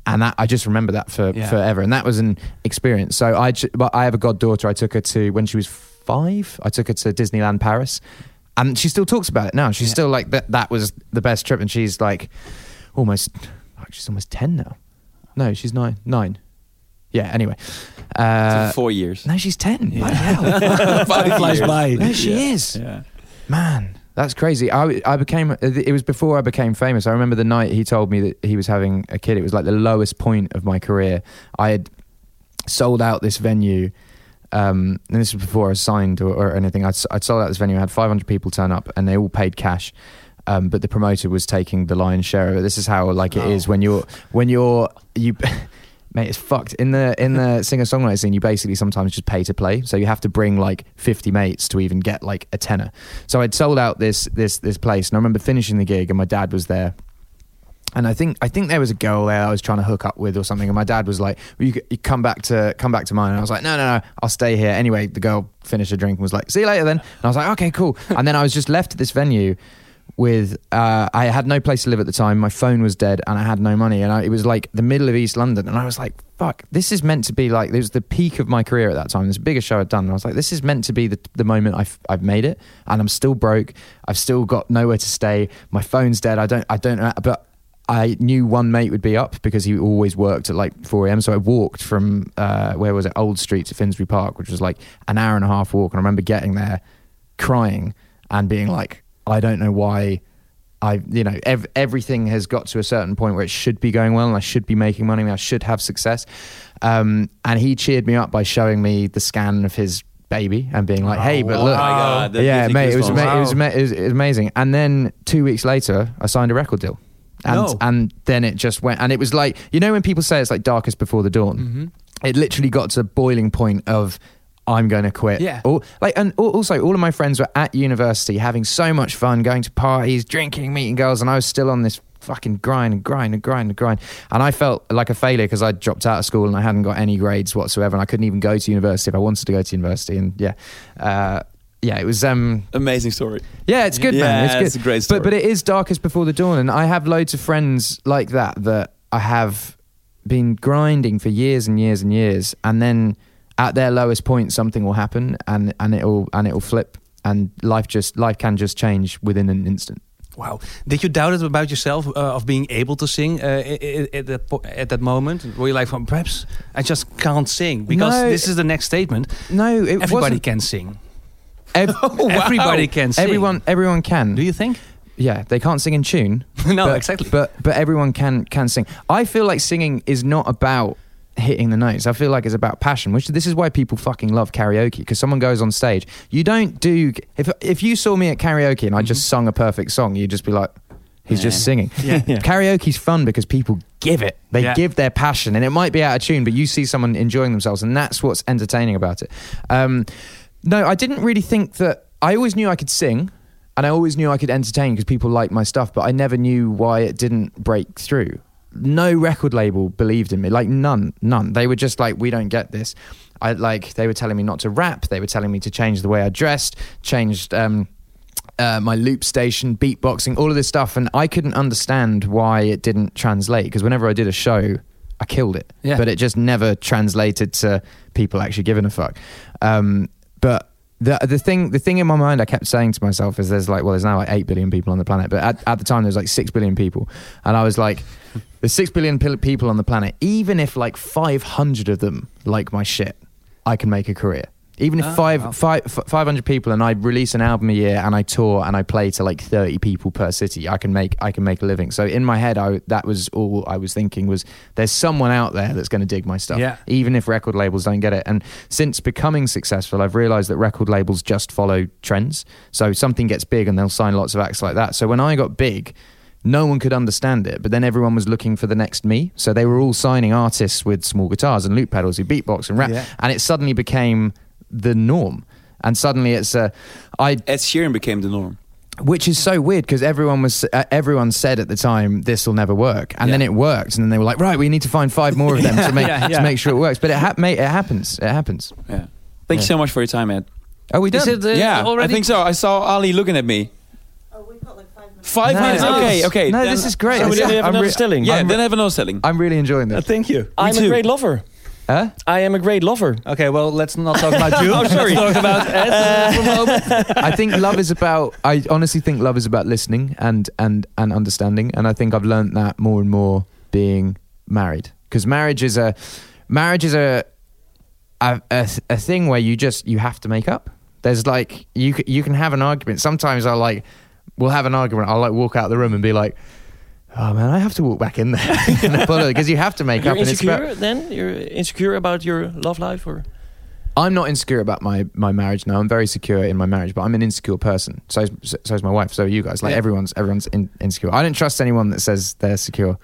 and that I just remember that for Yeah. forever. And that was an experience. So I, but I have a goddaughter. I took her to when she was five. I took her to Disneyland Paris, and she still talks about it now. She's Yeah. still like that. That was the best trip, and she's like almost. fuck, She's almost ten now. No, she's nine. Nine. Yeah. Anyway. Uh, So four years. no, she's ten. Yeah. Bloody hell. Five flies years. by. No, she Yeah. is. Yeah. Man, that's crazy. I, I became, it was before I became famous. I remember the night he told me that he was having a kid. It was like the lowest point of my career. I had sold out this venue. Um, and this was before I signed or, or anything. I'd, I'd sold out this venue. I had 500 people turn up and they all paid cash. Um, but the promoter was taking the lion's share of it. This is how like it Oh. is when you're, when you're, you, mate, it's fucked. In the, in the singer songwriter scene, you basically sometimes just pay to play. So you have to bring like 50 mates to even get like a tenner. So I'd sold out this, this, this place. And I remember finishing the gig and my dad was there. And I think I think there was a girl there I was trying to hook up with or something. And my dad was like, well, you, you come back to come back to mine." And I was like, "No, no, no, I'll stay here." Anyway, the girl finished her drink and was like, "See you later then." And I was like, "Okay, cool." and then I was just left at this venue with uh, I had no place to live at the time. My phone was dead, and I had no money. And I, it was like the middle of East London, and I was like, "Fuck, this is meant to be like." It was the peak of my career at that time. This biggest show I'd done, and I was like, "This is meant to be the the moment I've I've made it." And I'm still broke. I've still got nowhere to stay. My phone's dead. I don't I don't know, but. I knew one mate would be up because he always worked at like 4 a.m. So I walked from uh, where was it, Old Street to Finsbury Park, which was like an hour and a half walk. And I remember getting there, crying and being like, I don't know why. I, you know, ev- everything has got to a certain point where it should be going well, and I should be making money, and I should have success. Um, and he cheered me up by showing me the scan of his baby and being like, "Hey, but Oh look, my God, yeah, mate, it was, ama- it, was ama- it, was, it was amazing." And then two weeks later, I signed a record deal and No. and then it just went and it was like you know when people say it's like darkest before the dawn Mhm. it literally got to a boiling point of I'm going to quit. Yeah. All, like, and also, all of my friends were at university having so much fun, going to parties, drinking, meeting girls, and I was still on this fucking grind and grind and grind and grind. And I felt like a failure because I dropped out of school and I hadn't got any grades whatsoever, and I couldn't even go to university if I wanted to go to university. And yeah, uh, yeah, it was. Um, Amazing story. yeah, it's good, Yeah, man. It's good. it's a great story. But but it is darkest before the dawn, and I have loads of friends like that that I have been grinding for years and years and years, and then at their lowest point, something will happen, and and it'll and it'll flip, and life just life can just change within an instant. Wow. Did you doubt it about yourself uh, of being able to sing uh, at, that po- at that moment? Were you like, well, perhaps I just can't sing? Because No. this is the next statement. No, it Everybody can sing. Ev- Everybody can sing. everyone everyone can. Do you think? Yeah, they can't sing in tune. no, but, exactly. But but everyone can can sing. I feel like singing is not about hitting the notes. I feel like it's about passion, which this is why people fucking love karaoke because someone goes on stage. You don't do if if you saw me at karaoke and I just sung a perfect song, you'd just be like he's just singing. Yeah, yeah. Karaoke's fun because people give it. They Yeah. give their passion and it might be out of tune, but you see someone enjoying themselves and that's what's entertaining about it. Um, no, I didn't really think that I always knew I could sing and I always knew I could entertain because people liked my stuff, but I never knew why it didn't break through. No record label believed in me, like none, none. They were just like, we don't get this. I like they were telling me not to rap. They were telling me to change the way I dressed, changed um, uh, my loop station, beatboxing, all of this stuff, and I couldn't understand why it didn't translate. Because whenever I did a show, I killed it. Yeah. But it just never translated to people actually giving a fuck. Um, but the the thing the thing in my mind I kept saying to myself is there's like well there's now like eight billion people on the planet, but at, at the time there's like six billion people, and I was like. There's six billion people on the planet. Even if like 500 of them like my shit, I can make a career. Even if Ah, five, wow. five, f- 500 people and I release an album a year and I tour and I play to like 30 people per city, I can make I can make a living. So in my head, I, that was all I was thinking was there's someone out there that's going to dig my stuff, Yeah. even if record labels don't get it. And since becoming successful, I've realized that record labels just follow trends. So something gets big and they'll sign lots of acts like that. So when I got big, no one could understand it, but then everyone was looking for the next me. So they were all signing artists with small guitars and loop pedals who beatbox and rap, Yeah. and it suddenly became the norm. And suddenly it's uh, I, Ed Sheeran became the norm. which is so weird because everyone was uh, everyone said at the time this will never work, and then it worked, and then they were like, right, we need to find five more of them to make Yeah, yeah. to make sure it works. But it ha- mate, it happens, it happens. Yeah. Thank you so much for your time, Ed. Are we done? Is it uh, yeah, already? I think so. I saw Ali looking at me. Oh, we've got like five minutes. No, minutes. no. Okay, okay. No, then- this is great. So we This- didn't have I'm another re- stelling. Yeah, I'm then have no selling. I'm really enjoying this. thank you. Me I'm too. a great lover. Huh? I am a great lover. Okay, well, let's not talk about you. Oh, sorry. Let's talk about Ed uh, for a moment. I think love is about. I honestly think love is about listening and and and understanding, and I think I've learned that more and more being married because marriage is a marriage is a a, a a thing where you just you have to make up. There's like you you can have an argument. Sometimes I like we'll have an argument. I'll like walk out the room and be like. Oh man, I have to walk back in there because you have to make You're up. And it's about, then? You're insecure about your love life or? I'm not insecure about my, my marriage now. I'm very secure in my marriage, but I'm an insecure person. So is, so is my wife. So are you guys. Like Yeah. everyone's everyone's in, insecure. I don't trust anyone that says they're secure.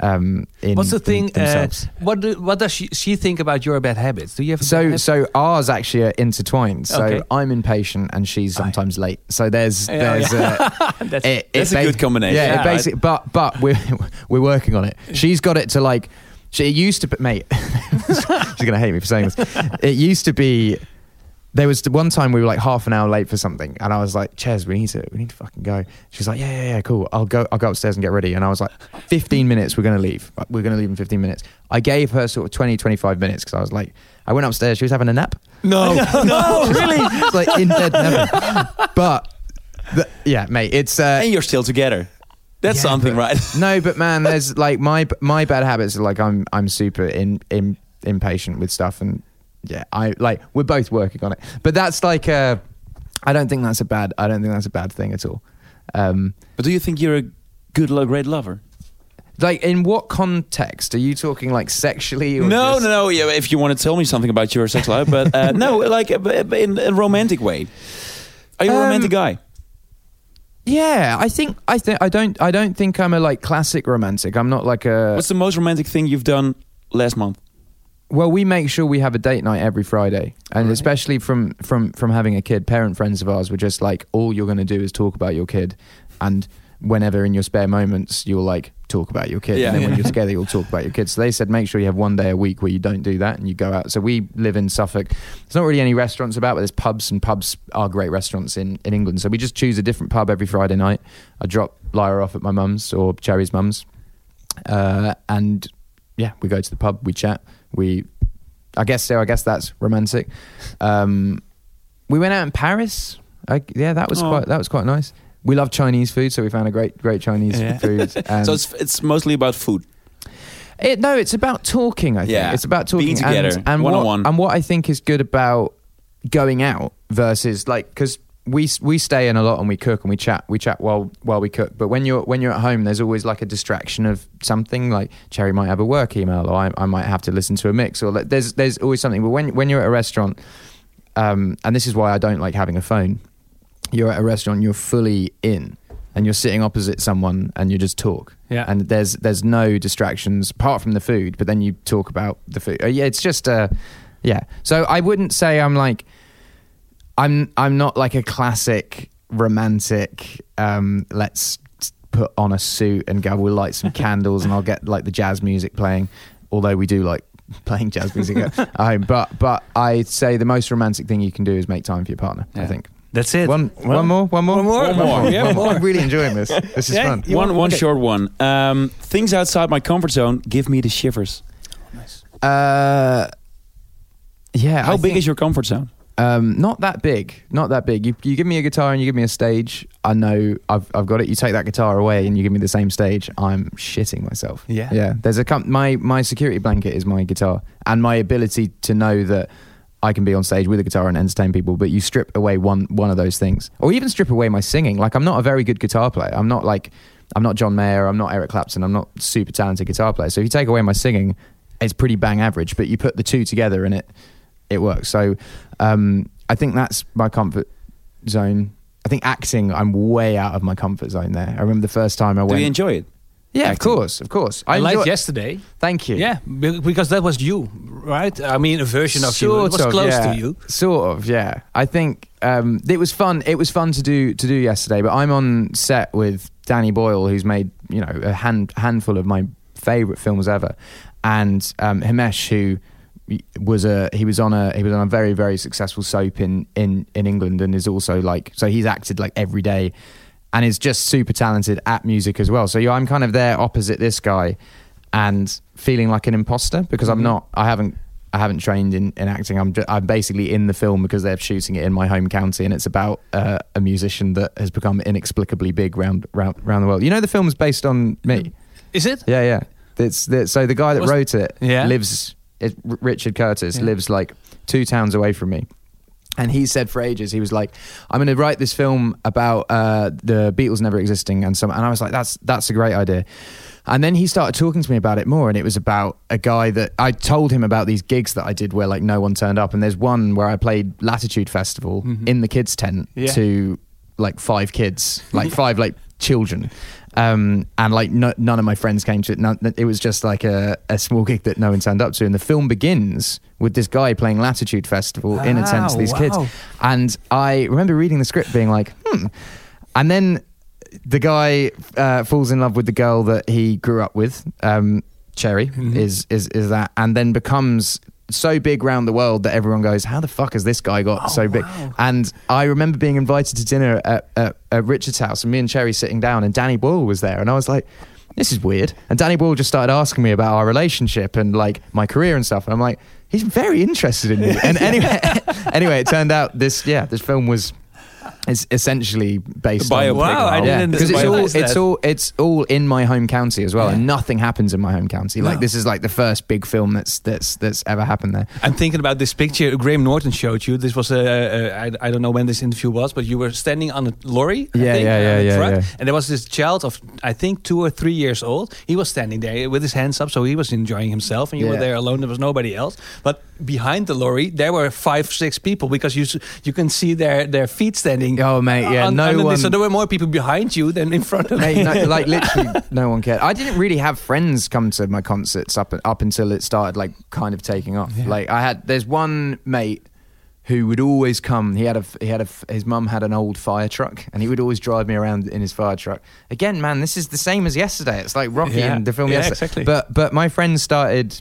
Um, in, What's the in thing? Uh, what do, what does she, she think about your bad habits? Do you have so so ours actually are intertwined. So Okay. I'm impatient and she's sometimes late. So there's Yeah, there's uh, That's- it, That's it a good combination. Yeah, Yeah, it basic, but but we're we're working on it. She's got it to like. She, it used to be, mate. she's gonna hate me for saying this. It used to be. There was one time we were like half an hour late for something, and I was like, "Ches, we need to, we need to fucking go." She's like, "Yeah, yeah, yeah, cool. I'll go, I'll go upstairs and get ready." And I was like, "15 minutes, we're gonna leave. We're gonna leave in 15 minutes." I gave her sort of 20, 25 minutes because I was like, I went upstairs. She was having a nap. No, no, really? It's like in bed, never. But the, yeah, mate, it's uh, and you're still together. That's Yeah, something, but- right? no, but man, there's like my my bad habits are like I'm I'm super in, in impatient with stuff, and yeah, I like we're both working on it. But that's like uh, I don't think that's a bad I don't think that's a bad thing at all. Um, But do you think you're a good, lo- great lover? like in what context are you talking? Like sexually? Or No, no, no. Yeah, if you want to tell me something about your sex life, but uh, no, like uh, in a romantic way. Are you a Um, romantic guy? Yeah, I think I think I don't I don't think I'm a like classic romantic. I'm not like a. What's the most romantic thing you've done last month? Well, we make sure we have a date night every Friday, and especially from from from having a kid, parent friends of ours were just like, all you're going to do is talk about your kid, and whenever in your spare moments you'll like talk about your kid, Yeah. and then when you're together you'll talk about your kids. So they said make sure you have one day a week where you don't do that and you go out. So we live in Suffolk. There's not really any restaurants about, but there's pubs, and pubs are great restaurants in in England. So we just choose a different pub every Friday night. I drop Lyra off at my mum's or Cherry's mum's, uh, and yeah, we go to the pub, we chat, we. I guess so. I guess that's romantic. Um, we went out in Paris. I, yeah, that was Oh. quite that was quite nice. We love Chinese food, so we found a great great Chinese Yeah. food. And so it's it's mostly about food. it, no, it's about talking. I think Yeah. it's about talking Being together, and, and what, one-on-one. and what I think is good about going out versus like because we we stay in a lot and we cook and we chat we chat while while we cook. But when you're when you're at home, there's always like a distraction of something. Like Cherry might have a work email, or I, I might have to listen to a mix, or like, there's there's always something. But when when you're at a restaurant, um, and this is why I don't like having a phone. You're at a restaurant, you're fully in, and you're sitting opposite someone, and you just talk. Yeah. And there's there's no distractions apart from the food, but then you talk about the food. Uh, yeah, it's just uh, yeah. So I wouldn't say I'm like, I'm I'm not like a classic romantic. Um, let's put on a suit and go. We'll light some candles, and I'll get like the jazz music playing. Although we do like playing jazz music at home, but but I'd say the most romantic thing you can do is make time for your partner. I think. That's it. One, one more, one more, One more? one One more. more, yeah, One one more. I'm really enjoying this. This is Yeah, fun. One want- one okay. short one. Um, things outside my comfort zone give me the shivers. Nice. Uh, yeah. How I big think- is your comfort zone? Um, not that big. Not that big. You, you give me a guitar and you give me a stage. I know I've, I've got it. You take that guitar away and you give me the same stage. I'm shitting myself. Yeah. Yeah. There's a com- my my security blanket is my guitar and my ability to know that I can be on stage with a guitar and entertain people. But you strip away one one of those things, or even strip away my singing. Like I'm not a very good guitar player. I'm not like I'm not John Mayer. I'm not Eric Clapton. I'm not super talented guitar player. So if you take away my singing, it's pretty bang average. But you put the two together and it it works. So um, I think that's my comfort zone. I think acting, I'm way out of my comfort zone there. I remember the first time I went. Do you enjoy it? yeah, of course, of course. I liked enjoy- yesterday. Thank you. Yeah, because that was you, right? I mean, a version of you. It was of, close yeah. to you. Sort of, yeah. I think um, it was fun. It was fun to do to do yesterday. But I'm on set with Danny Boyle, who's made you know a hand handful of my favorite films ever, and um, Himesh, who was a he was on a he was on a very very successful soap in in in England, and is also like so he's acted like every day. And is just super talented at music as well. So yeah, I'm kind of there opposite this guy, and feeling like an imposter because I'm not. I haven't I haven't trained in, in acting. I'm ju- I'm basically in the film because they're shooting it in my home county, and it's about uh, a musician that has become inexplicably big round, round round the world. You know, the film's based on me. Is it? Yeah, yeah. It's the, so the guy that Was- wrote it Yeah. lives. It, Richard Curtis Yeah. lives like two towns away from me. And he said for ages, he was like, "I'm going to write this film about uh, the Beatles never existing," and some. And I was like, "That's that's a great idea." And then he started talking to me about it more, and it was about a guy that I told him about these gigs that I did where like no one turned up. And there's one where I played Latitude Festival Mhm. in the kids' tent Yeah. to like five kids, like five like children, um, and like no, none of my friends came to it. None, it was just like a, a small gig that no one turned up to. And the film begins with this guy playing Latitude Festival in a tent to Wow, these kids. And I remember reading the script, being like, hmm. And then the guy uh, falls in love with the girl that he grew up with. Um, Cherry Mhm. is is is that, and then becomes so big round the world that everyone goes, "How the fuck has this guy got Oh, so big?" wow. And I remember being invited to dinner at, at, at Richard's house, and me and Cherry sitting down, and Danny Boyle was there, and I was like. This is weird. And Danny Boyle just started asking me about our relationship and like my career and stuff. And I'm like, he's very interested in me. And anyway, anyway, it turned out this, yeah, this film was is essentially based A on biopic. Wow, I didn't because it's all realize it's that. all it's all in my home county as well, Yeah. and nothing happens in my home county. Like No. this is like the first big film that's that's that's ever happened there. I'm thinking about this picture Graham Norton showed you. This was a, a I, I don't know when this interview was, but you were standing on a lorry. I Yeah, think, yeah, on yeah, a yeah, truck, yeah. And there was this child of I think two or three years old. He was standing there with his hands up, so he was enjoying himself, and you were there alone. There was nobody else. But behind the lorry, there were five, six people because you you can see their their feet standing. Oh mate, yeah, on- no one. So there were more people behind you than in front of Mate, no, like literally, no one cared. I didn't really have friends come to my concerts up up until it started like kind of taking off. Yeah. Like I had, there's one mate who would always come. He had a he had a his mum had an old fire truck, and he would always drive me around in his fire truck. Again, man, this is the same as yesterday. It's like Rocky Yeah. in the film Yeah, yesterday. exactly. But but my friends started.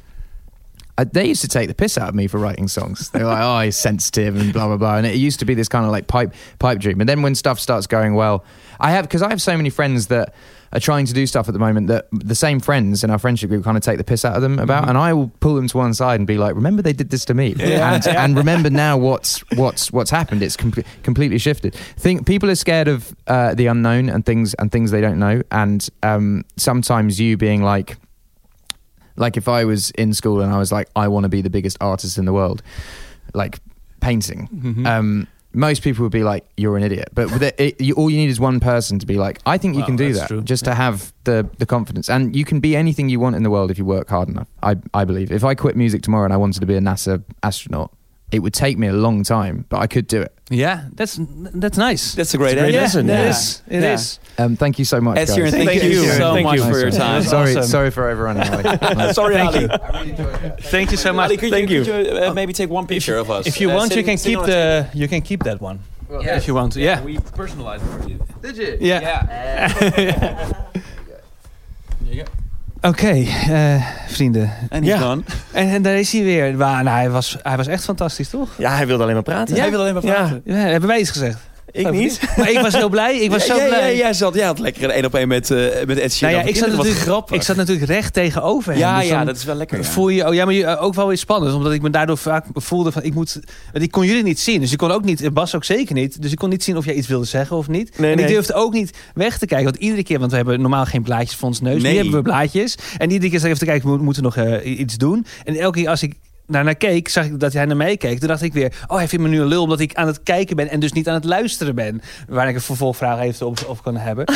Uh, they used to take the piss out of me for writing songs. They were like, "Oh, he's sensitive and blah blah blah," and it used to be this kind of like pipe pipe dream. And then when stuff starts going well, I have because I have so many friends that are trying to do stuff at the moment that the same friends in our friendship group kind of take the piss out of them about, and I will pull them to one side and be like, "Remember they did this to me," Yeah. and and remember now what's what's what's happened. It's com- completely shifted. Think people are scared of uh, the unknown and things and things they don't know, and um, sometimes you being like like if I was in school and I was like, I want to be the biggest artist in the world, like painting. Mhm. Um, most people would be like, "You're an idiot," but it, it, you, all you need is one person to be like, "I think you Well, can do that." true. Just to have the the confidence, and you can be anything you want in the world if you work hard enough. I I believe. If I quit music tomorrow and I wanted to be a NASA astronaut, it would take me a long time, but I could do it. Yeah, that's that's nice. That's a great It's a great idea. lesson, yeah. is. It Yeah. is. Um, thank you so much, guys. Thank, Thank you, you. so Thank much you. for your time. That's sorry, awesome. sorry for everyone. Anyway. Sorry, Thank Ali. you. Thank you so much. Ali, could Thank you, you. could you uh, maybe take one picture of us? If you Uh, want, you can keep on a the you can keep that one. Yeah. If you want to, yeah. We personalized it for you. Did you? Yeah. Oké, eh, vrienden. En Ja. gone. En, en daar is hij weer. Maar, nou, hij, was, hij was echt fantastisch, toch? Ja, hij wilde alleen maar praten. Hij wil alleen maar praten. Ja, hebben wij iets gezegd? Ik niet. Maar ik was heel blij. Ik was Ja, zo ja, blij. ja, jij zat, jij had lekker een één op één met, eh met Ed Sheeran. Nou ja, ik zat, natuurlijk, grappig. ik zat natuurlijk recht tegenover hem. ja, Dus ja, dat is wel lekker. ja. Voel je, oh ja, maar je, eh, ook wel weer spannend. Omdat ik me daardoor vaak voelde van, ik moet... Ik kon jullie niet zien. Dus ik kon ook niet, Bas ook zeker niet. Dus ik kon niet zien of jij iets wilde zeggen of niet. Nee, en ik durfde ook niet weg te kijken. Want iedere keer, want we hebben normaal geen blaadjes voor ons neus. Nee. Nu hebben we blaadjes. En iedere keer zat ik even te kijken, we moeten nog eh, iets doen. En elke keer als ik naar, naar keek, zag ik dat hij naar mij keek. Toen dacht ik weer, oh, hij vindt me nu een lul omdat ik aan het kijken ben en dus niet aan het luisteren ben. Waar ik een vervolgvraag even op, op kan hebben.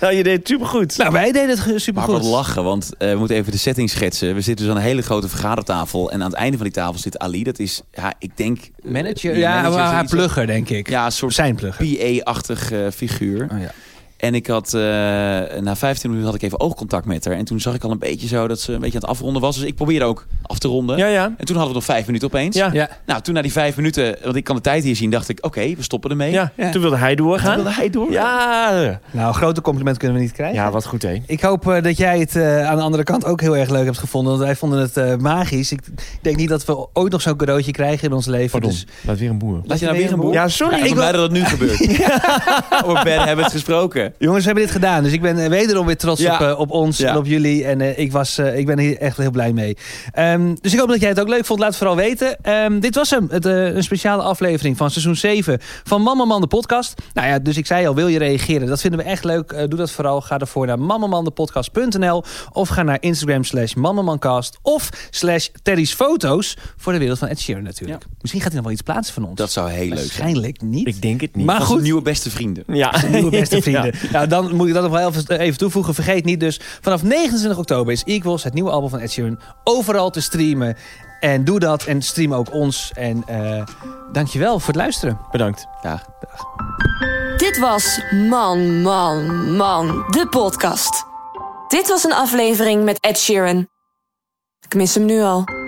Nou, je deed het supergoed. nou, wij deden het super Maar wat lachen, want eh, we moeten even de setting schetsen. We zitten dus aan een hele grote vergadertafel. En aan het einde van die tafel zit Ali. Dat is, ja, ik denk... eh, Manager, die ja, manager, haar plugger, denk ik. Ja, een soort Zijn plugger. PA-achtig eh, figuur. Oh, ja. En ik had, eh, na 15 minuten had ik even oogcontact met haar. En toen zag ik al een beetje zo dat ze een beetje aan het afronden was. Dus ik probeerde ook af te ronden. Ja, ja. En toen hadden we nog vijf minuten opeens. Ja. Ja. Nou, toen na die vijf minuten, want ik kan de tijd hier zien, dacht ik, oké, we stoppen ermee. ja. Ja. Toen wilde hij Toen doorgaan. wilde hij door. Ja. Nou, grote compliment kunnen we niet krijgen. Ja, wat goed, hè? Ik hoop eh, dat jij het eh, aan de andere kant ook heel erg leuk hebt gevonden. Want wij vonden het eh, magisch. Ik, ik denk niet dat we ooit nog zo'n cadeautje krijgen in ons leven. Pardon, Dus laat weer een boer. Laat je nou weer een boer? Ja, sorry. Ja, ik ben blij dat het nu gebeurt. Over Ben hebben we jongens, we hebben dit gedaan. Dus ik ben eh, wederom weer trots Ja. op, eh, op ons Ja. en op jullie. En eh, ik, was, eh, ik ben hier echt heel blij mee. Ehm, dus ik hoop dat jij het ook leuk vond. Laat het vooral weten. Ehm, dit was hem. Het, eh, een speciale aflevering van seizoen 7 van Mama Man de podcast. Nou ja, dus ik zei al, wil je reageren? Dat vinden we echt leuk. Doe dat vooral. Ga ervoor naar mamamandepodcast.nl of ga naar Instagram slash mamamancast of slash Terry's foto's voor de wereld van Ed Sheeran natuurlijk. Misschien gaat hij nog wel iets plaatsen van ons. Dat zou heel leuk zijn. Waarschijnlijk niet. Ik denk het niet. Maar goed. nieuwe beste vrienden. Ja. Nieuwe beste vrienden. Nou, dan moet ik dat nog wel even, even toevoegen. Vergeet niet dus, vanaf 29 oktober is Equals, het nieuwe album van Ed Sheeran, overal te streamen. En doe dat en stream ook ons. En eh dankjewel voor het luisteren. Bedankt. Ja. Dit was Man, Man, Man, de podcast. Dit was een aflevering met Ed Sheeran. Ik mis hem nu al.